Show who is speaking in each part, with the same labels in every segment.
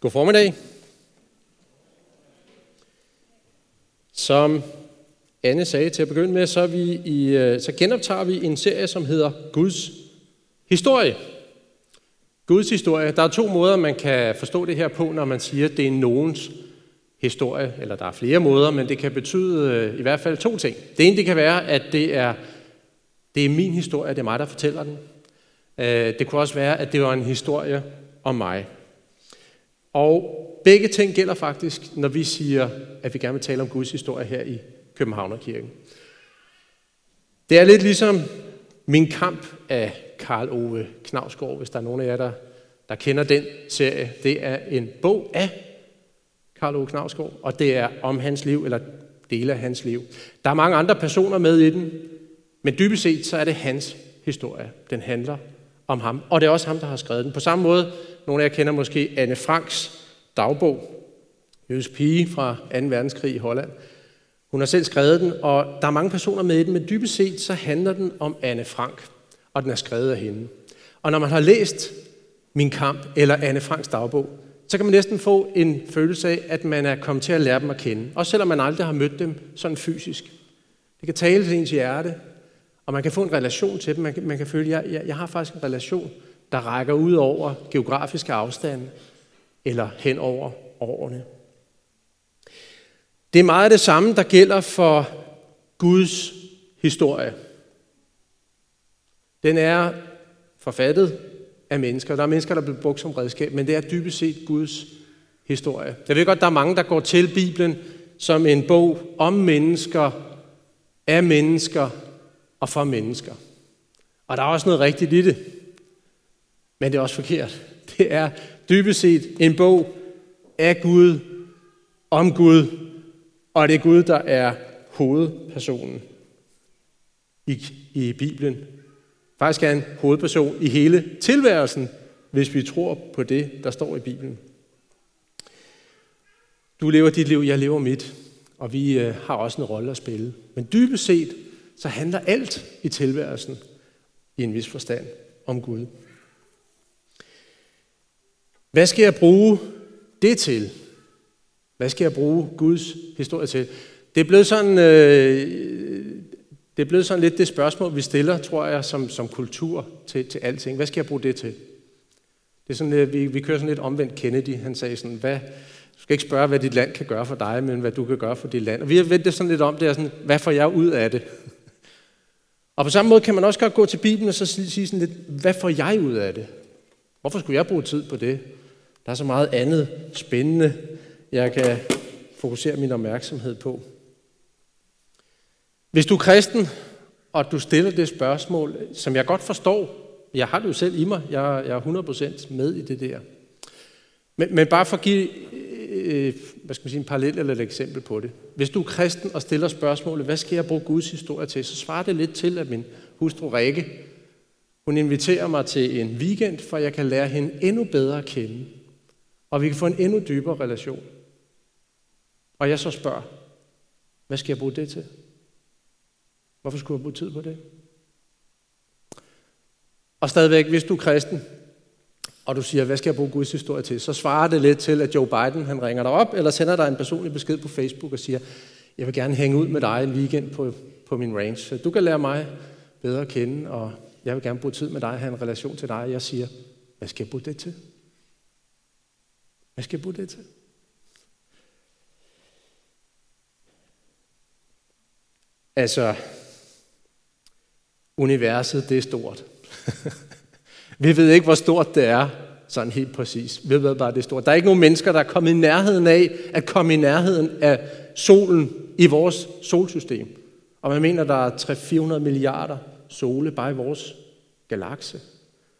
Speaker 1: God formiddag. Som Anne sagde til at begynde med, så, er vi i, øh, så genoptager vi en serie, som hedder Guds historie. Guds historie. Der er to måder, man kan forstå det her på, når man siger, at det er nogens historie, eller der er flere måder, men det kan betyde øh, i hvert fald to ting. Det ene det kan være, at det er, det er min historie, det er mig, der fortæller den. Øh, det kunne også være, at det var en historie om mig. Og begge ting gælder faktisk, når vi siger, at vi gerne vil tale om Guds historie her i Københavnerkirken. Det er lidt ligesom Min kamp af Karl Ove Knavsgaard, hvis der er nogen af jer, der, der kender den serie. Det er en bog af Karl Ove Knavsgaard, og det er om hans liv, eller dele af hans liv. Der er mange andre personer med i den, men dybest set så er det hans historie. Den handler om ham, og det er også ham, der har skrevet den. På samme måde, nogle af jer kender måske Anne Franks dagbog, jødisk pige fra 2. verdenskrig i Holland. Hun har selv skrevet den, og der er mange personer med i den, men dybest set så handler den om Anne Frank, og den er skrevet af hende. Og når man har læst Min Kamp eller Anne Franks dagbog, så kan man næsten få en følelse af, at man er kommet til at lære dem at kende. Også selvom man aldrig har mødt dem sådan fysisk. Det kan tale til ens hjerte, og man kan få en relation til dem. Man kan, man kan føle, at jeg, jeg, jeg har faktisk en relation, der rækker ud over geografiske afstande eller hen over årene. Det er meget det samme, der gælder for Guds historie. Den er forfattet af mennesker. Der er mennesker, der bliver brugt som redskab, men det er dybest set Guds historie. Jeg ved godt, der er mange, der går til Bibelen som en bog om mennesker, af mennesker og for mennesker. Og der er også noget rigtigt i det. Men det er også forkert. Det er dybest set en bog af Gud, om Gud, og det er Gud, der er hovedpersonen i, i Bibelen. Faktisk er en hovedperson i hele tilværelsen, hvis vi tror på det, der står i Bibelen. Du lever dit liv, jeg lever mit, og vi øh, har også en rolle at spille. Men dybest set, så handler alt i tilværelsen i en vis forstand om Gud. Hvad skal jeg bruge det til? Hvad skal jeg bruge Guds historie til? Det er blevet sådan, øh, det er blevet sådan lidt det spørgsmål, vi stiller, tror jeg, som, som kultur til, til alting. Hvad skal jeg bruge det til? Det er sådan, at vi, vi kører sådan lidt omvendt Kennedy. Han sagde sådan, hvad, du skal ikke spørge, hvad dit land kan gøre for dig, men hvad du kan gøre for dit land. Og vi har vendt det sådan lidt om, det er sådan, hvad får jeg ud af det? Og på samme måde kan man også godt gå til Bibelen og så sige sådan lidt, hvad får jeg ud af det? Hvorfor skulle jeg bruge tid på det? Der er så meget andet spændende, jeg kan fokusere min opmærksomhed på. Hvis du er kristen, og du stiller det spørgsmål, som jeg godt forstår, jeg har det jo selv i mig, jeg, jeg er 100% med i det der. Men, men bare for at give øh, hvad skal man sige, en parallel eller et eksempel på det. Hvis du er kristen og stiller spørgsmålet, hvad skal jeg bruge Guds historie til, så svarer det lidt til, at min hustru Rikke, hun inviterer mig til en weekend, for jeg kan lære hende endnu bedre at kende. Og vi kan få en endnu dybere relation. Og jeg så spørger, hvad skal jeg bruge det til? Hvorfor skulle jeg bruge tid på det? Og stadigvæk, hvis du er kristen, og du siger, hvad skal jeg bruge Guds historie til, så svarer det lidt til, at Joe Biden han ringer dig op, eller sender dig en personlig besked på Facebook og siger, jeg vil gerne hænge ud med dig en weekend på, på min range. Du kan lære mig bedre at kende, og jeg vil gerne bruge tid med dig, have en relation til dig. Jeg siger, hvad skal jeg bruge det til? Hvad skal jeg bruge det til? Altså, universet, det er stort. Vi ved ikke, hvor stort det er, sådan helt præcis. Vi ved bare, det er stort. Der er ikke nogen mennesker, der er kommet i nærheden af at komme i nærheden af solen i vores solsystem. Og man mener, der er 300-400 milliarder sole bare i vores galakse.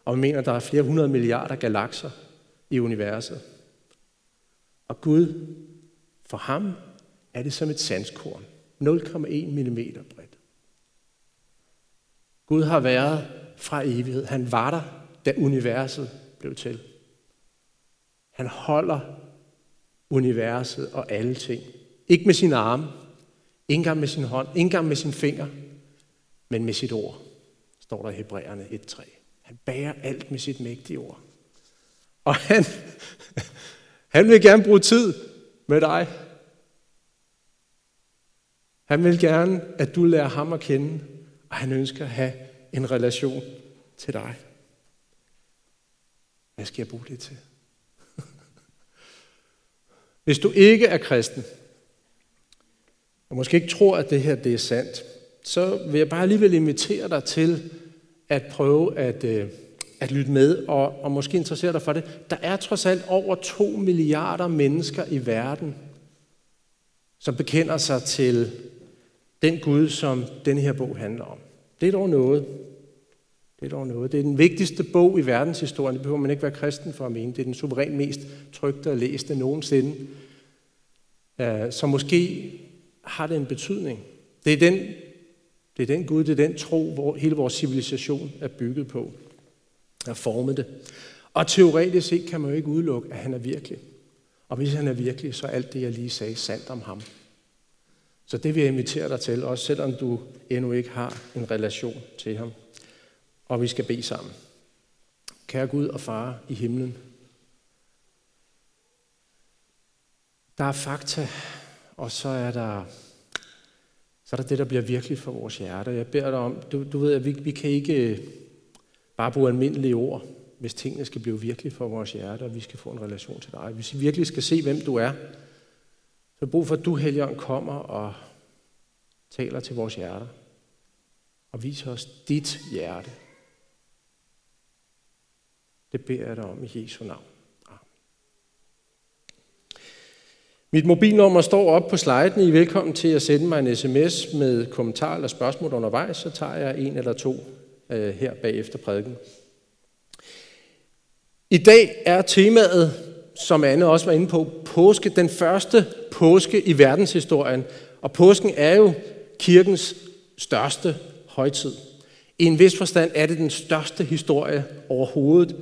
Speaker 1: Og man mener, der er flere hundrede milliarder galakser i universet. Og Gud, for ham er det som et sandskorn. 0,1 mm bredt. Gud har været fra evighed. Han var der, da universet blev til. Han holder universet og alle ting. Ikke med sin arme, ikke engang med sin hånd, ikke engang med sin finger, men med sit ord, står der i Hebræerne 1.3. Han bærer alt med sit mægtige ord. Og han, Han vil gerne bruge tid med dig. Han vil gerne, at du lærer ham at kende, og han ønsker at have en relation til dig. Hvad skal jeg bruge det til? Hvis du ikke er kristen, og måske ikke tror, at det her det er sandt, så vil jeg bare alligevel invitere dig til at prøve at, øh, at lytte med og, og måske interessere dig for det. Der er trods alt over 2 milliarder mennesker i verden, som bekender sig til den Gud, som den her bog handler om. Det er dog noget. Det er dog noget. Det er den vigtigste bog i verdenshistorien. Det behøver man ikke være kristen for at mene. Det er den suverænt mest trygte og læste nogensinde. Øh, så måske har det en betydning. Det er den, det er den Gud, det er den tro, hvor hele vores civilisation er bygget på. Er formet det. Og teoretisk set kan man jo ikke udelukke, at han er virkelig. Og hvis han er virkelig, så er alt det, jeg lige sagde, sandt om ham. Så det vil jeg invitere dig til, også selvom du endnu ikke har en relation til ham. Og vi skal bede sammen. Kære Gud og Far i himlen, der er fakta, og så er der, så er der det, der bliver virkelig for vores hjerte. Jeg beder dig om, du, du ved, at vi, vi kan ikke øh, bare bruge almindelige ord, hvis tingene skal blive virkelig for vores hjerte, og vi skal få en relation til dig. Hvis vi virkelig skal se, hvem du er, så er brug for, at du, Helligånd, kommer og taler til vores hjerter. Og viser os dit hjerte. Det beder jeg dig om i Jesu navn. Mit mobilnummer står op på sliden. I er velkommen til at sende mig en sms med kommentarer eller spørgsmål undervejs, så tager jeg en eller to øh, her bagefter prædiken. I dag er temaet, som Anne også var inde på, påske, den første påske i verdenshistorien. Og påsken er jo kirkens største højtid. I en vis forstand er det den største historie overhovedet.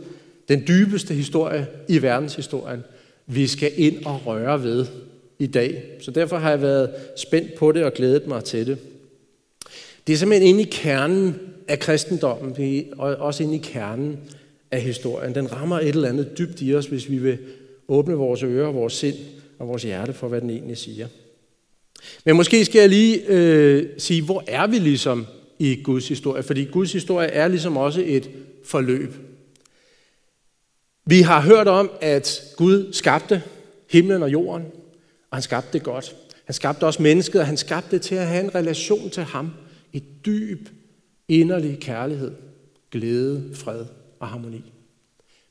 Speaker 1: Den dybeste historie i verdenshistorien. Vi skal ind og røre ved i dag. Så derfor har jeg været spændt på det og glædet mig til det. Det er simpelthen inde i kernen af kristendommen, og også inde i kernen af historien. Den rammer et eller andet dybt i os, hvis vi vil åbne vores ører, vores sind og vores hjerte for, hvad den egentlig siger. Men måske skal jeg lige øh, sige, hvor er vi ligesom i Guds historie? Fordi Guds historie er ligesom også et forløb. Vi har hørt om, at Gud skabte himlen og jorden, og han skabte det godt. Han skabte også mennesket, og han skabte det til at have en relation til ham. Et dyb, inderlig kærlighed, glæde, fred og harmoni.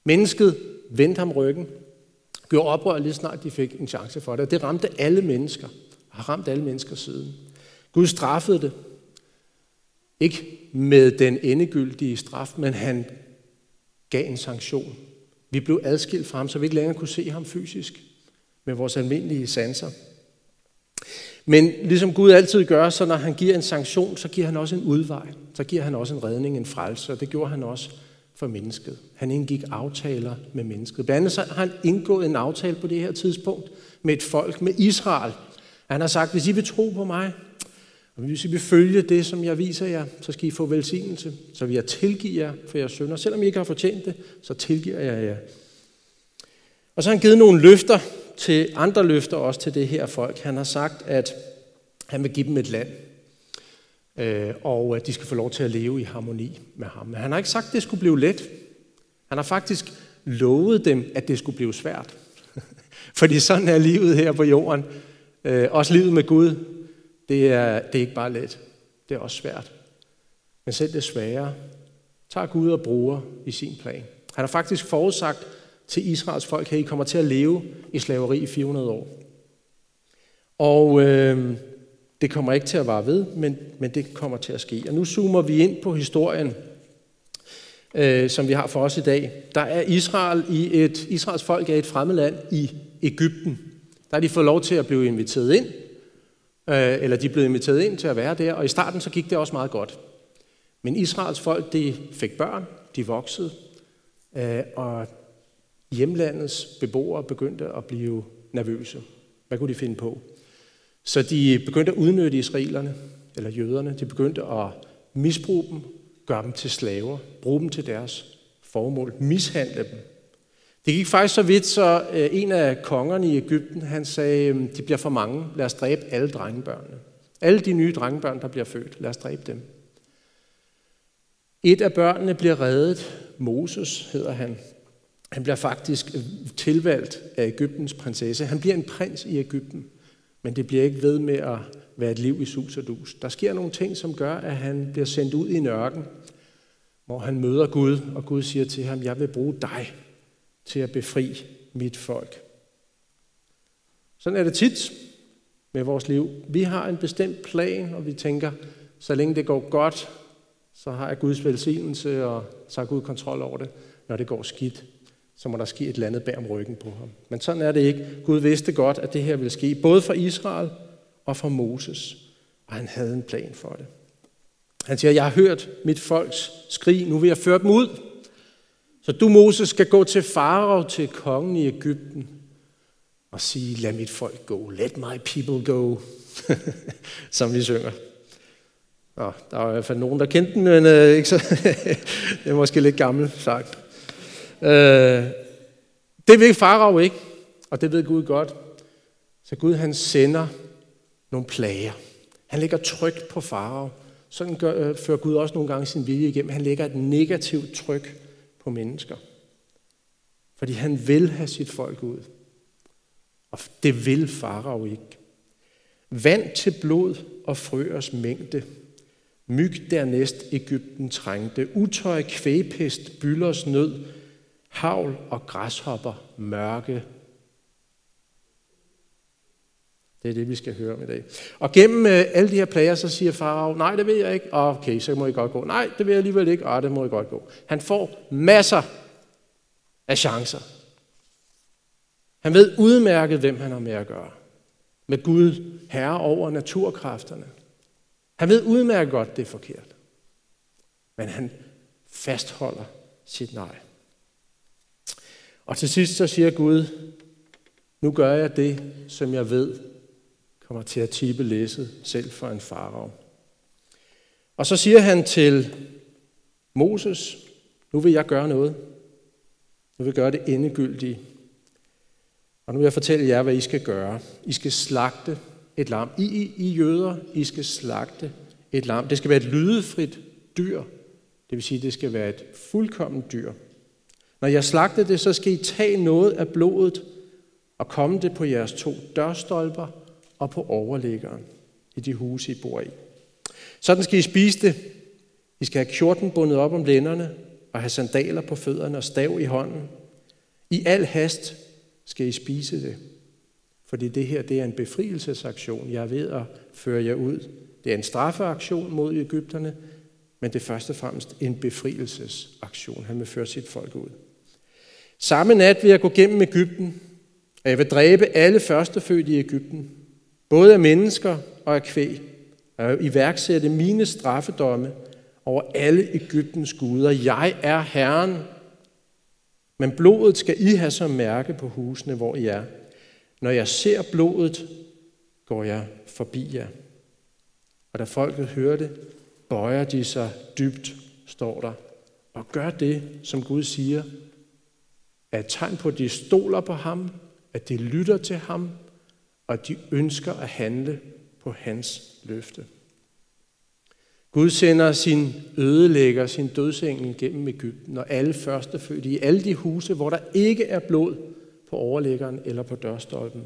Speaker 1: Mennesket vendte ham ryggen, gjorde oprør lige snart de fik en chance for det. Det ramte alle mennesker, og har ramt alle mennesker siden. Gud straffede det. Ikke med den endegyldige straf, men han gav en sanktion. Vi blev adskilt fra ham, så vi ikke længere kunne se ham fysisk med vores almindelige sanser. Men ligesom Gud altid gør, så når han giver en sanktion, så giver han også en udvej. Så giver han også en redning, en frelse, og det gjorde han også for mennesket. Han indgik aftaler med mennesket. Blandt andet så har han indgået en aftale på det her tidspunkt med et folk, med Israel. Han har sagt, hvis I vil tro på mig, og hvis I vil følge det, som jeg viser jer, så skal I få velsignelse. Så vil jeg tilgive jer for jeres sønder. Selvom I ikke har fortjent det, så tilgiver jeg jer. Og så har han givet nogle løfter til andre løfter også til det her folk. Han har sagt, at han vil give dem et land, øh, og at de skal få lov til at leve i harmoni med ham. Men han har ikke sagt, at det skulle blive let. Han har faktisk lovet dem, at det skulle blive svært. Fordi sådan er livet her på jorden. Øh, også livet med Gud, det er, det er ikke bare let. Det er også svært. Men selv det svære tager Gud og bruger i sin plan. Han har faktisk forudsagt til Israels folk, at I kommer til at leve i slaveri i 400 år. Og øh, det kommer ikke til at vare ved, men, men det kommer til at ske. Og nu zoomer vi ind på historien, øh, som vi har for os i dag. Der er Israel i et, Israels folk er et fremmed land i Ægypten. Der har de fået lov til at blive inviteret ind, øh, eller de blev inviteret ind til at være der, og i starten så gik det også meget godt. Men Israels folk, de fik børn, de voksede, øh, og hjemlandets beboere begyndte at blive nervøse. Hvad kunne de finde på? Så de begyndte at udnytte israelerne, eller jøderne. De begyndte at misbruge dem, gøre dem til slaver, bruge dem til deres formål, mishandle dem. Det gik faktisk så vidt, så øh, en af kongerne i Ægypten, han sagde, øhm, de bliver for mange, lad os dræbe alle drengebørnene. Alle de nye drengebørn, der bliver født, lad os dræbe dem. Et af børnene bliver reddet, Moses hedder han. Han bliver faktisk øh, tilvalgt af Ægyptens prinsesse. Han bliver en prins i Ægypten, men det bliver ikke ved med at være et liv i sus og dus. Der sker nogle ting, som gør, at han bliver sendt ud i en ørken, hvor han møder Gud, og Gud siger til ham, jeg vil bruge dig til at befri mit folk. Sådan er det tit med vores liv. Vi har en bestemt plan, og vi tænker, så længe det går godt, så har jeg Guds velsignelse, og så har Gud kontrol over det. Når det går skidt, så må der ske et eller andet bag om ryggen på ham. Men sådan er det ikke. Gud vidste godt, at det her ville ske, både for Israel og for Moses. Og han havde en plan for det. Han siger, jeg har hørt mit folks skrig, nu vil jeg føre dem ud. Så du, Moses, skal gå til Farao, til kongen i Ægypten, og sige, lad mit folk gå, let my people go, som vi synger. Nå, der var i hvert fald nogen, der kendte den, men øh, ikke så, det er måske lidt gammel sagt. Øh, det ved Farao ikke, og det ved Gud godt. Så Gud han sender nogle plager. Han lægger tryk på Farao. Sådan gør, øh, fører Gud også nogle gange sin vilje igennem. Han lægger et negativt tryk på mennesker. Fordi han vil have sit folk ud. Og det vil Farao ikke. Vand til blod og frøers mængde. Myg dernæst Ægypten trængte. Utøj, kvægpest, byllers nød. Havl og græshopper, mørke. Det er det, vi skal høre om i dag. Og gennem øh, alle de her plager, så siger Farao, nej, det vil jeg ikke. Okay, så må I godt gå. Nej, det vil jeg alligevel ikke. Og det må I godt gå. Han får masser af chancer. Han ved udmærket, hvem han har med at gøre. Med Gud, herre over naturkræfterne. Han ved udmærket godt, det er forkert. Men han fastholder sit nej. Og til sidst så siger Gud, nu gør jeg det, som jeg ved kommer til at tippe læsset selv for en farov. Og så siger han til Moses, nu vil jeg gøre noget. Nu vil jeg gøre det endegyldige. Og nu vil jeg fortælle jer, hvad I skal gøre. I skal slagte et lam. I, I, I jøder, I skal slagte et lam. Det skal være et lydefrit dyr. Det vil sige, det skal være et fuldkommen dyr. Når jeg slagter det, så skal I tage noget af blodet og komme det på jeres to dørstolper og på overliggeren i de huse, I bor i. Sådan skal I spise det. I skal have kjorten bundet op om lænderne og have sandaler på fødderne og stav i hånden. I al hast skal I spise det. Fordi det her det er en befrielsesaktion. Jeg er ved at føre jer ud. Det er en straffeaktion mod Ægypterne, men det er først og fremmest en befrielsesaktion. Han vil føre sit folk ud. Samme nat vil jeg gå gennem Ægypten, og jeg vil dræbe alle førstefødte i Ægypten, både af mennesker og af kvæg, og iværksætte mine straffedomme over alle Ægyptens guder. Jeg er Herren, men blodet skal I have som mærke på husene, hvor I er. Når jeg ser blodet, går jeg forbi jer. Og da folket hører det, bøjer de sig dybt, står der, og gør det, som Gud siger, er et tegn på, at de stoler på ham, at de lytter til ham, og at de ønsker at handle på hans løfte. Gud sender sin ødelægger, sin dødsengel gennem Ægypten, og alle førstefødte i alle de huse, hvor der ikke er blod på overlæggeren eller på dørstolpen,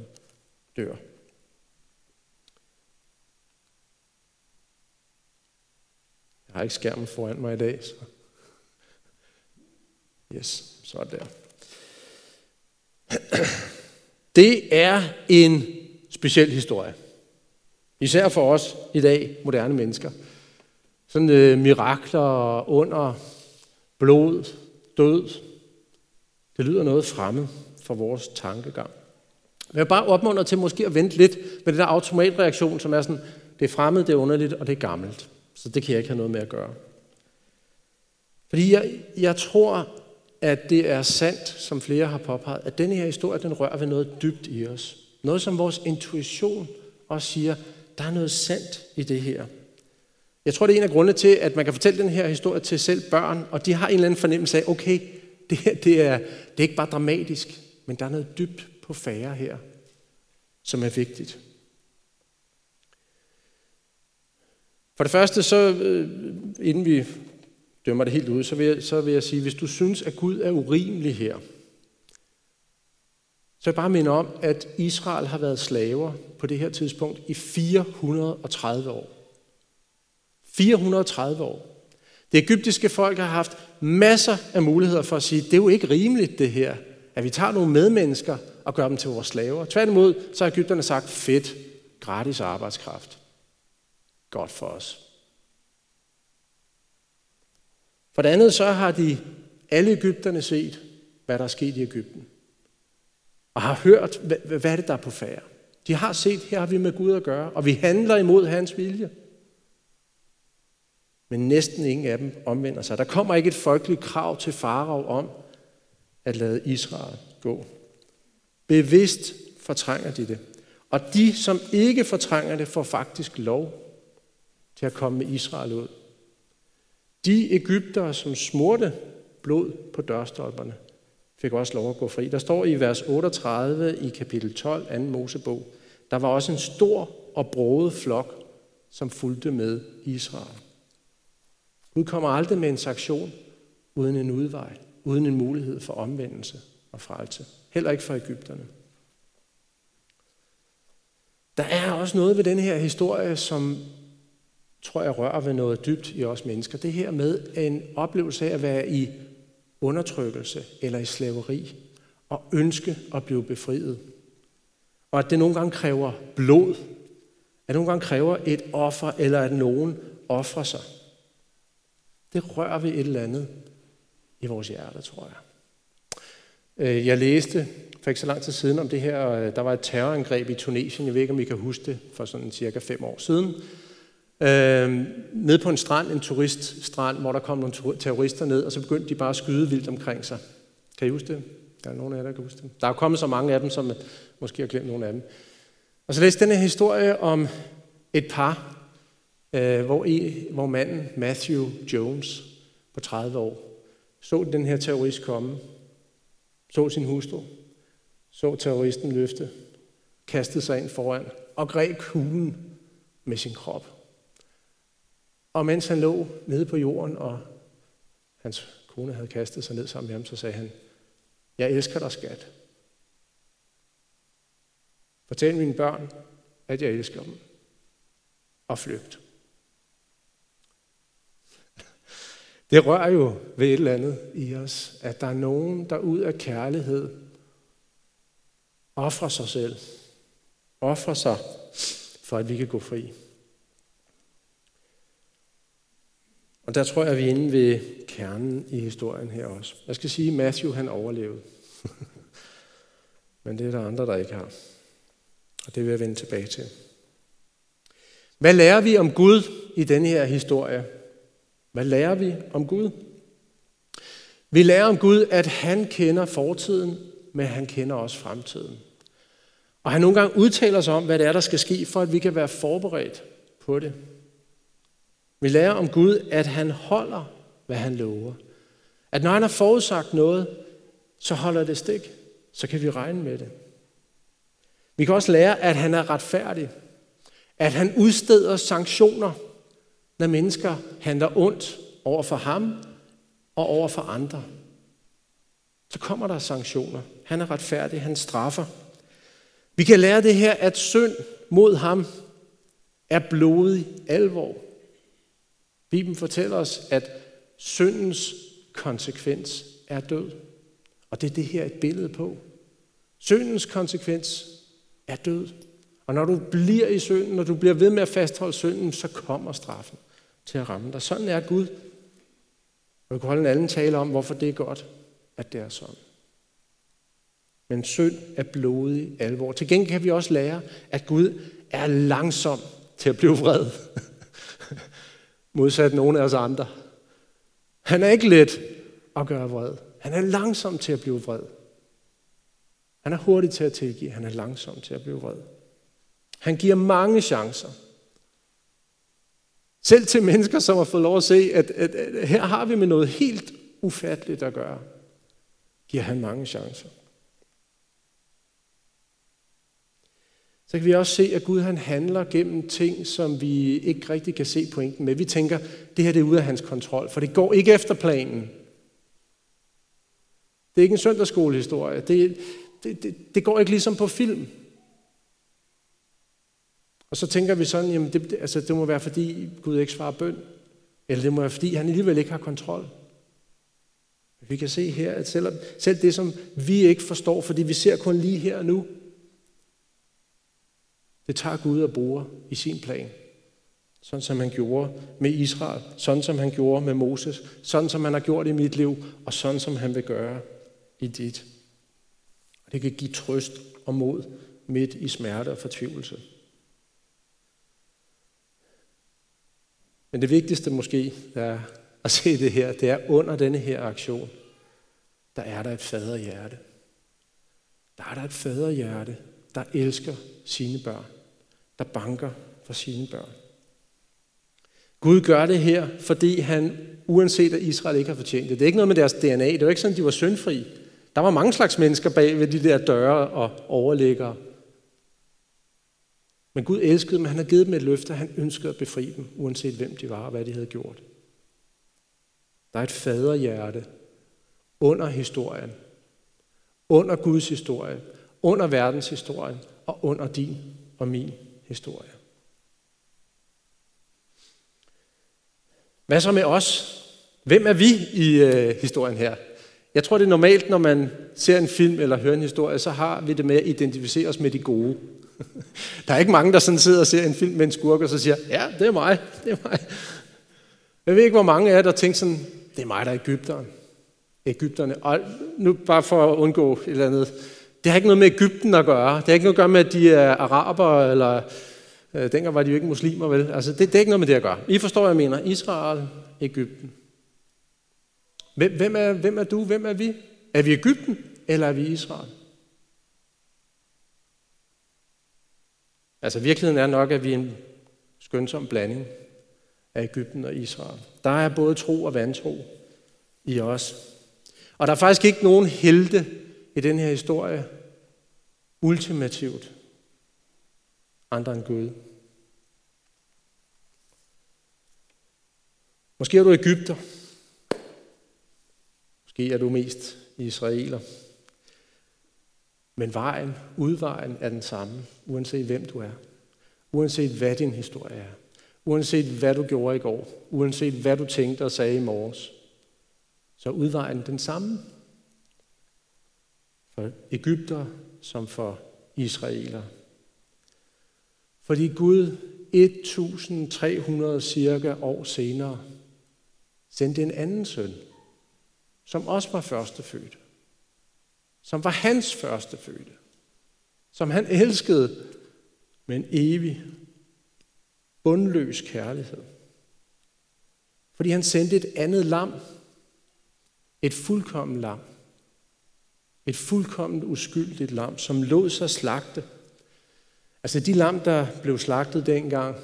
Speaker 1: dør. Jeg har ikke skærmen foran mig i dag, så yes, så er det der. Det er en speciel historie. Især for os i dag, moderne mennesker. Sådan øh, mirakler under blod, død. Det lyder noget fremmed for vores tankegang. Men jeg bare opmuntre til måske at vente lidt med den der automatreaktion, som er sådan, det er fremmed, det er underligt, og det er gammelt. Så det kan jeg ikke have noget med at gøre. Fordi jeg, jeg tror, at det er sandt, som flere har påpeget, at denne her historie, den rører ved noget dybt i os. Noget, som vores intuition også siger, der er noget sandt i det her. Jeg tror, det er en af grundene til, at man kan fortælle den her historie til selv børn, og de har en eller anden fornemmelse af, okay, det, det, er, det er ikke bare dramatisk, men der er noget dybt på færre her, som er vigtigt. For det første, så øh, inden vi dømmer det helt ud, så vil, jeg, så vil jeg sige, hvis du synes, at Gud er urimelig her, så jeg bare minde om, at Israel har været slaver på det her tidspunkt i 430 år. 430 år. Det egyptiske folk har haft masser af muligheder for at sige, det er jo ikke rimeligt det her, at vi tager nogle medmennesker og gør dem til vores slaver. Tværtimod, så har Ægypterne sagt, fedt, gratis arbejdskraft. Godt for os. For det andet, så har de alle Ægypterne set, hvad der er sket i Ægypten. Og har hørt, hvad, hvad er det, der er på færre. De har set, her har vi med Gud at gøre, og vi handler imod hans vilje. Men næsten ingen af dem omvender sig. Der kommer ikke et folkeligt krav til farao om at lade Israel gå. Bevidst fortrænger de det. Og de, som ikke fortrænger det, får faktisk lov til at komme med Israel ud. De Ægyptere, som smurte blod på dørstolperne, fik også lov at gå fri. Der står i vers 38 i kapitel 12, 2. Mosebog, der var også en stor og broget flok, som fulgte med Israel. Gud kommer aldrig med en sanktion uden en udvej, uden en mulighed for omvendelse og frelse. Heller ikke for Ægypterne. Der er også noget ved den her historie, som tror jeg rører ved noget dybt i os mennesker. Det her med en oplevelse af at være i undertrykkelse eller i slaveri og ønske at blive befriet. Og at det nogle gange kræver blod. At det nogle gange kræver et offer, eller at nogen offrer sig. Det rører ved et eller andet i vores hjerte, tror jeg. Øh, jeg læste for ikke så lang tid siden om det her, øh, der var et terrorangreb i Tunesien, jeg ved ikke, om I kan huske det, for sådan cirka fem år siden. Øh, nede på en strand, en turiststrand, hvor der kom nogle terrorister ned, og så begyndte de bare at skyde vildt omkring sig. Kan I huske det? Der er nogen af jer, der kan huske det. Der er kommet så mange af dem, som måske har glemt nogle af dem. Og så læste den her historie om et par, øh, hvor, I, hvor manden Matthew Jones på 30 år så den her terrorist komme, så sin hustru, så terroristen løfte, kastede sig ind foran og greb kuglen med sin krop. Og mens han lå nede på jorden, og hans kone havde kastet sig ned sammen med ham, så sagde han, jeg elsker dig, skat. Fortæl mine børn, at jeg elsker dem. Og flygt. Det rører jo ved et eller andet i os, at der er nogen, der ud af kærlighed offrer sig selv. Offrer sig, for at vi kan gå fri. Og der tror jeg, at vi er inde ved kernen i historien her også. Jeg skal sige, at Matthew han overlevede. Men det er der andre, der ikke har. Og det vil jeg vende tilbage til. Hvad lærer vi om Gud i denne her historie? Hvad lærer vi om Gud? Vi lærer om Gud, at han kender fortiden, men han kender også fremtiden. Og han nogle gange udtaler sig om, hvad det er, der skal ske, for at vi kan være forberedt på det. Vi lærer om Gud, at han holder, hvad han lover. At når han har forudsagt noget, så holder det stik. Så kan vi regne med det. Vi kan også lære, at han er retfærdig. At han udsteder sanktioner, når mennesker handler ondt over for ham og over for andre. Så kommer der sanktioner. Han er retfærdig, han straffer. Vi kan lære det her, at synd mod ham er blodig alvor. Bibelen fortæller os, at syndens konsekvens er død. Og det er det her et billede på. Syndens konsekvens er død. Og når du bliver i synden, når du bliver ved med at fastholde synden, så kommer straffen til at ramme dig. Sådan er Gud. Og vi kan holde en anden tale om, hvorfor det er godt, at det er sådan. Men synd er blodig alvor. Til gengæld kan vi også lære, at Gud er langsom til at blive vred. Modsat nogen af os andre. Han er ikke let at gøre vred. Han er langsom til at blive vred. Han er hurtig til at tilgive. Han er langsom til at blive vred. Han giver mange chancer. Selv til mennesker, som har fået lov at se, at, at, at her har vi med noget helt ufatteligt at gøre. giver han mange chancer. Så kan vi også se, at Gud han handler gennem ting, som vi ikke rigtig kan se pointen med. Vi tænker, det her det er ude af hans kontrol, for det går ikke efter planen. Det er ikke en søndagsskolehistorie. Det, det, det, det går ikke ligesom på film. Og så tænker vi sådan, jamen det, altså det må være fordi Gud ikke svarer bøn. Eller det må være fordi han alligevel ikke har kontrol. Vi kan se her, at selv, selv det, som vi ikke forstår, fordi vi ser kun lige her og nu, det tager Gud og bruger i sin plan. Sådan som han gjorde med Israel, sådan som han gjorde med Moses, sådan som han har gjort i mit liv, og sådan som han vil gøre i dit. Og det kan give trøst og mod midt i smerte og fortvivlelse. Men det vigtigste måske er at se det her, det er under denne her aktion, der er der et faderhjerte. Der er der et faderhjerte, der elsker sine børn, der banker for sine børn. Gud gør det her, fordi han, uanset at Israel ikke har fortjent det, det er ikke noget med deres DNA, det er ikke sådan, at de var syndfri. Der var mange slags mennesker bag ved de der døre og overlæggere. Men Gud elskede dem, han har givet dem et løfte, han ønskede at befri dem, uanset hvem de var og hvad de havde gjort. Der er et faderhjerte under historien, under Guds historie, under verdenshistorien og under din og min historie. Hvad så med os? Hvem er vi i øh, historien her? Jeg tror, det er normalt, når man ser en film eller hører en historie, så har vi det med at identificere os med de gode. Der er ikke mange, der sådan sidder og ser en film med en skurk, og så siger, ja, det er mig, det er mig. Jeg ved ikke, hvor mange af jer, der tænker sådan, det er mig, der er Ægypteren. Ægypterne. Og nu bare for at undgå et eller andet. Det har ikke noget med Ægypten at gøre. Det har ikke noget at gøre med, at de er araber, eller øh, dengang var de jo ikke muslimer, vel? Altså, det, det er ikke noget med det at gøre. I forstår, hvad jeg mener. Israel, Ægypten. Hvem, hvem, er, hvem er du? Hvem er vi? Er vi Ægypten, eller er vi Israel? Altså virkeligheden er nok, at vi er en skønsom blanding af Ægypten og Israel. Der er både tro og vantro i os. Og der er faktisk ikke nogen helte i den her historie ultimativt andre end Gud. Måske er du Ægypter. Måske er du mest israeler. Men vejen, udvejen er den samme, uanset hvem du er. Uanset hvad din historie er. Uanset hvad du gjorde i går. Uanset hvad du tænkte og sagde i morges. Så er udvejen den samme. For Ægypter som for israeler. Fordi Gud 1300 cirka år senere sendte en anden søn, som også var førstefødt som var hans første fødte, som han elskede med en evig, bundløs kærlighed. Fordi han sendte et andet lam, et fuldkommen lam, et fuldkommen uskyldigt lam, som lod sig slagte. Altså de lam, der blev slagtet dengang,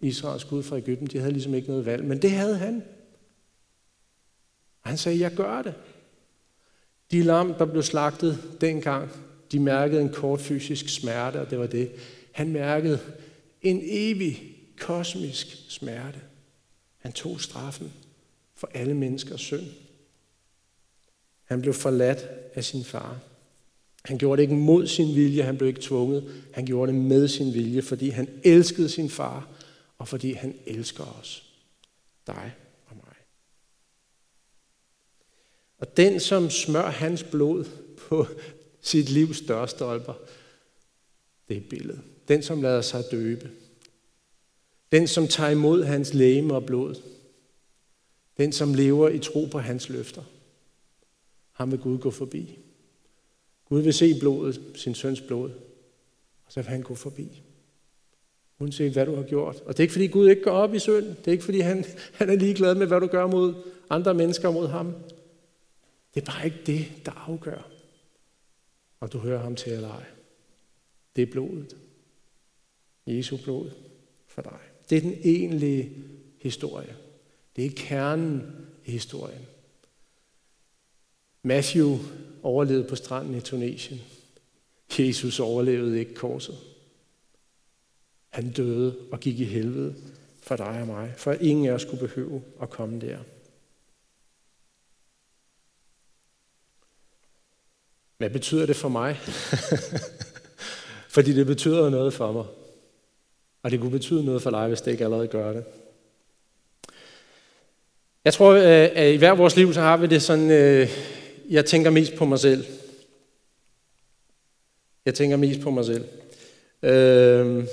Speaker 1: Israels Gud fra Ægypten, de havde ligesom ikke noget valg, men det havde han. Og han sagde, jeg gør det. De lam, der blev slagtet dengang, de mærkede en kort fysisk smerte, og det var det. Han mærkede en evig kosmisk smerte. Han tog straffen for alle menneskers synd. Han blev forladt af sin far. Han gjorde det ikke mod sin vilje, han blev ikke tvunget. Han gjorde det med sin vilje, fordi han elskede sin far, og fordi han elsker os. Dig Og mig. Og den, som smør hans blod på sit livs dørstolper, det er billedet. Den, som lader sig døbe. Den, som tager imod hans læme og blod. Den, som lever i tro på hans løfter. Ham vil Gud gå forbi. Gud vil se blodet, sin søns blod, og så vil han gå forbi. Uanset hvad du har gjort. Og det er ikke fordi Gud ikke går op i synd. Det er ikke fordi han, han er ligeglad med, hvad du gør mod andre mennesker mod ham. Det er bare ikke det, der afgør, om du hører ham til eller ej. Det er blodet. Jesu blod for dig. Det er den egentlige historie. Det er kernen i historien. Matthew overlevede på stranden i Tunesien. Jesus overlevede ikke korset. Han døde og gik i helvede for dig og mig, for at ingen af os skulle behøve at komme der. Hvad betyder det for mig? Fordi det betyder noget for mig. Og det kunne betyde noget for dig, hvis det ikke allerede gør det. Jeg tror, at i hver vores liv, så har vi det sådan, øh, jeg tænker mest på mig selv. Jeg tænker mest på mig selv. Øh,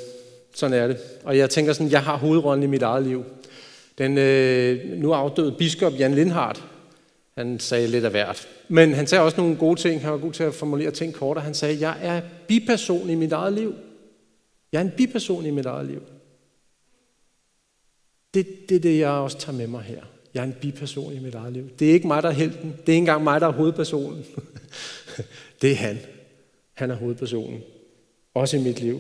Speaker 1: sådan er det. Og jeg tænker sådan, jeg har hovedrollen i mit eget liv. Den øh, nu afdøde biskop Jan Lindhardt, han sagde lidt af hvert. Men han sagde også nogle gode ting. Han var god til at formulere ting kort, og han sagde, jeg er biperson i mit eget liv. Jeg er en biperson i mit eget liv. Det, det det, jeg også tager med mig her. Jeg er en biperson i mit eget liv. Det er ikke mig, der er helten. Det er ikke engang mig, der er hovedpersonen. det er han. Han er hovedpersonen. Også i mit liv.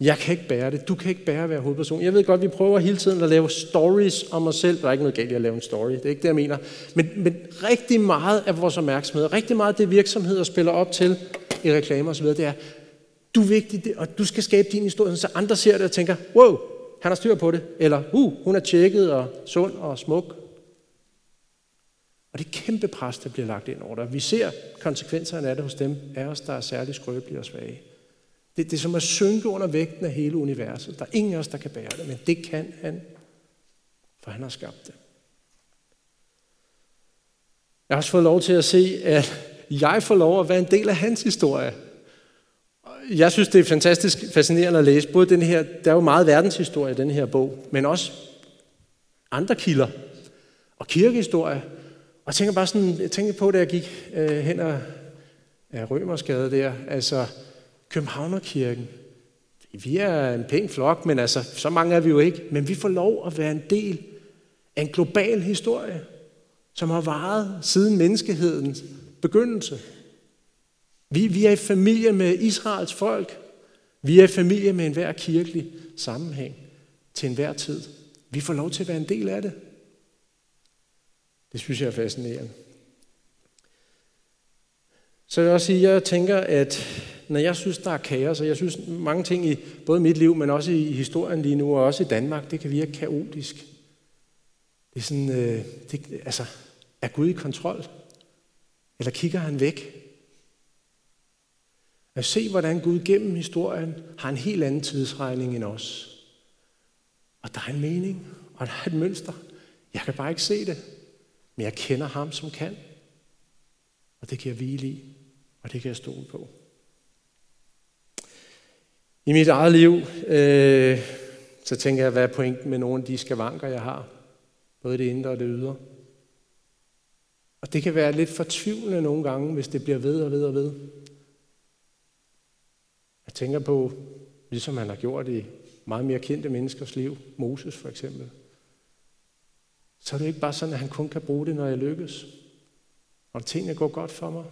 Speaker 1: Jeg kan ikke bære det. Du kan ikke bære at være hovedperson. Jeg ved godt, vi prøver hele tiden at lave stories om os selv. Der er ikke noget galt i at lave en story. Det er ikke det, jeg mener. Men, men rigtig meget af vores opmærksomhed, rigtig meget af det virksomheder spiller op til i reklamer osv., det er, du er vigtig, og du skal skabe din historie, så andre ser det og tænker, wow, han har styr på det. Eller, uh, hun er tjekket og sund og smuk. Og det er kæmpe pres, der bliver lagt ind over dig. Vi ser konsekvenserne af det hos dem af os, der er særligt skrøbelige og svage. Det, det er som at synke under vægten af hele universet. Der er ingen af os, der kan bære det, men det kan han, for han har skabt det. Jeg har også fået lov til at se, at jeg får lov at være en del af hans historie. Jeg synes, det er fantastisk fascinerende at læse. Både den her, der er jo meget verdenshistorie i den her bog, men også andre kilder og kirkehistorie. Og jeg tænker bare sådan, jeg tænker på, da jeg gik øh, hen ad, ja, Rømersgade der, altså Københavnerkirken. Vi er en pæn flok, men altså, så mange er vi jo ikke. Men vi får lov at være en del af en global historie, som har varet siden menneskehedens begyndelse. Vi, vi er i familie med Israels folk. Vi er i familie med enhver kirkelig sammenhæng til enhver tid. Vi får lov til at være en del af det. Det synes jeg er fascinerende. Så jeg vil også sige, at jeg tænker, at når jeg synes, der er kaos, og jeg synes mange ting i både mit liv, men også i historien lige nu, og også i Danmark, det kan virke kaotisk. Det er sådan, øh, det, altså, er Gud i kontrol? Eller kigger han væk? At se, hvordan Gud gennem historien har en helt anden tidsregning end os. Og der er en mening, og der er et mønster. Jeg kan bare ikke se det, men jeg kender ham, som kan. Og det kan jeg hvile i, og det kan jeg stole på. I mit eget liv, øh, så tænker jeg, hvad er pointen med nogle af de skavanker, jeg har? Både det indre og det ydre. Og det kan være lidt fortvivlende nogle gange, hvis det bliver ved og ved og ved. Jeg tænker på, ligesom han har gjort i meget mere kendte menneskers liv, Moses for eksempel, så er det ikke bare sådan, at han kun kan bruge det, når jeg lykkes. Og tingene går godt for mig.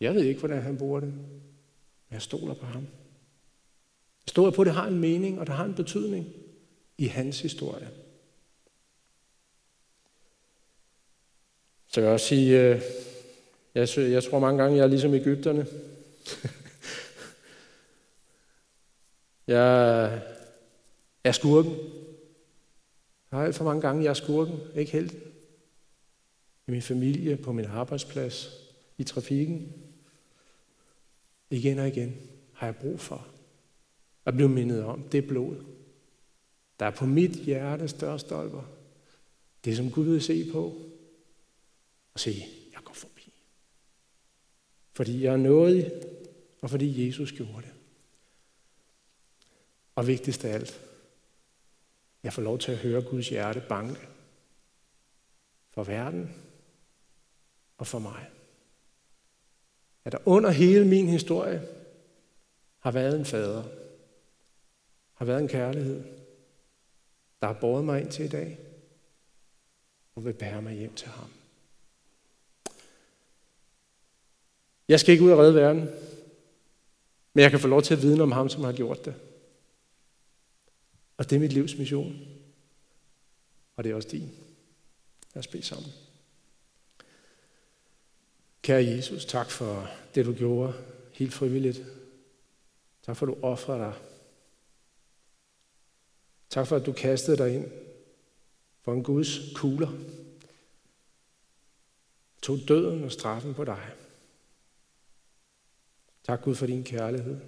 Speaker 1: Jeg ved ikke, hvordan han bruger det. Men jeg stoler på ham. Jeg stoler på, at det har en mening, og det har en betydning i hans historie. Så jeg vil også sige, øh, jeg, jeg tror mange gange, jeg er ligesom Ægypterne. jeg er skurken. Jeg har alt for mange gange, jeg er skurken, ikke helt. I min familie, på min arbejdsplads, i trafikken, igen og igen har jeg brug for at blive mindet om det blod, der er på mit hjerte stolper. Det, som Gud vil se på, og sige, jeg går forbi. Fordi jeg er nådig, og fordi Jesus gjorde det. Og vigtigst af alt, jeg får lov til at høre Guds hjerte banke for verden og for mig at der under hele min historie har været en fader, har været en kærlighed, der har båret mig ind til i dag, og vil bære mig hjem til ham. Jeg skal ikke ud og redde verden, men jeg kan få lov til at vidne om ham, som har gjort det. Og det er mit livs mission. Og det er også din. Lad os bede sammen. Kære Jesus, tak for det, du gjorde helt frivilligt. Tak for, at du offrer dig. Tak for, at du kastede dig ind for en Guds kugler. Tog døden og straffen på dig. Tak Gud for din kærlighed,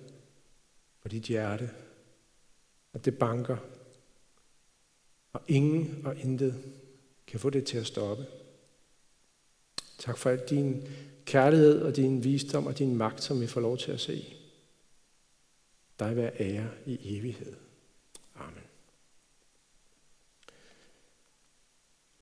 Speaker 1: for dit hjerte, at det banker, og ingen og intet kan få det til at stoppe. Tak for al din kærlighed og din visdom og din magt, som vi får lov til at se. Dig være ære i evighed.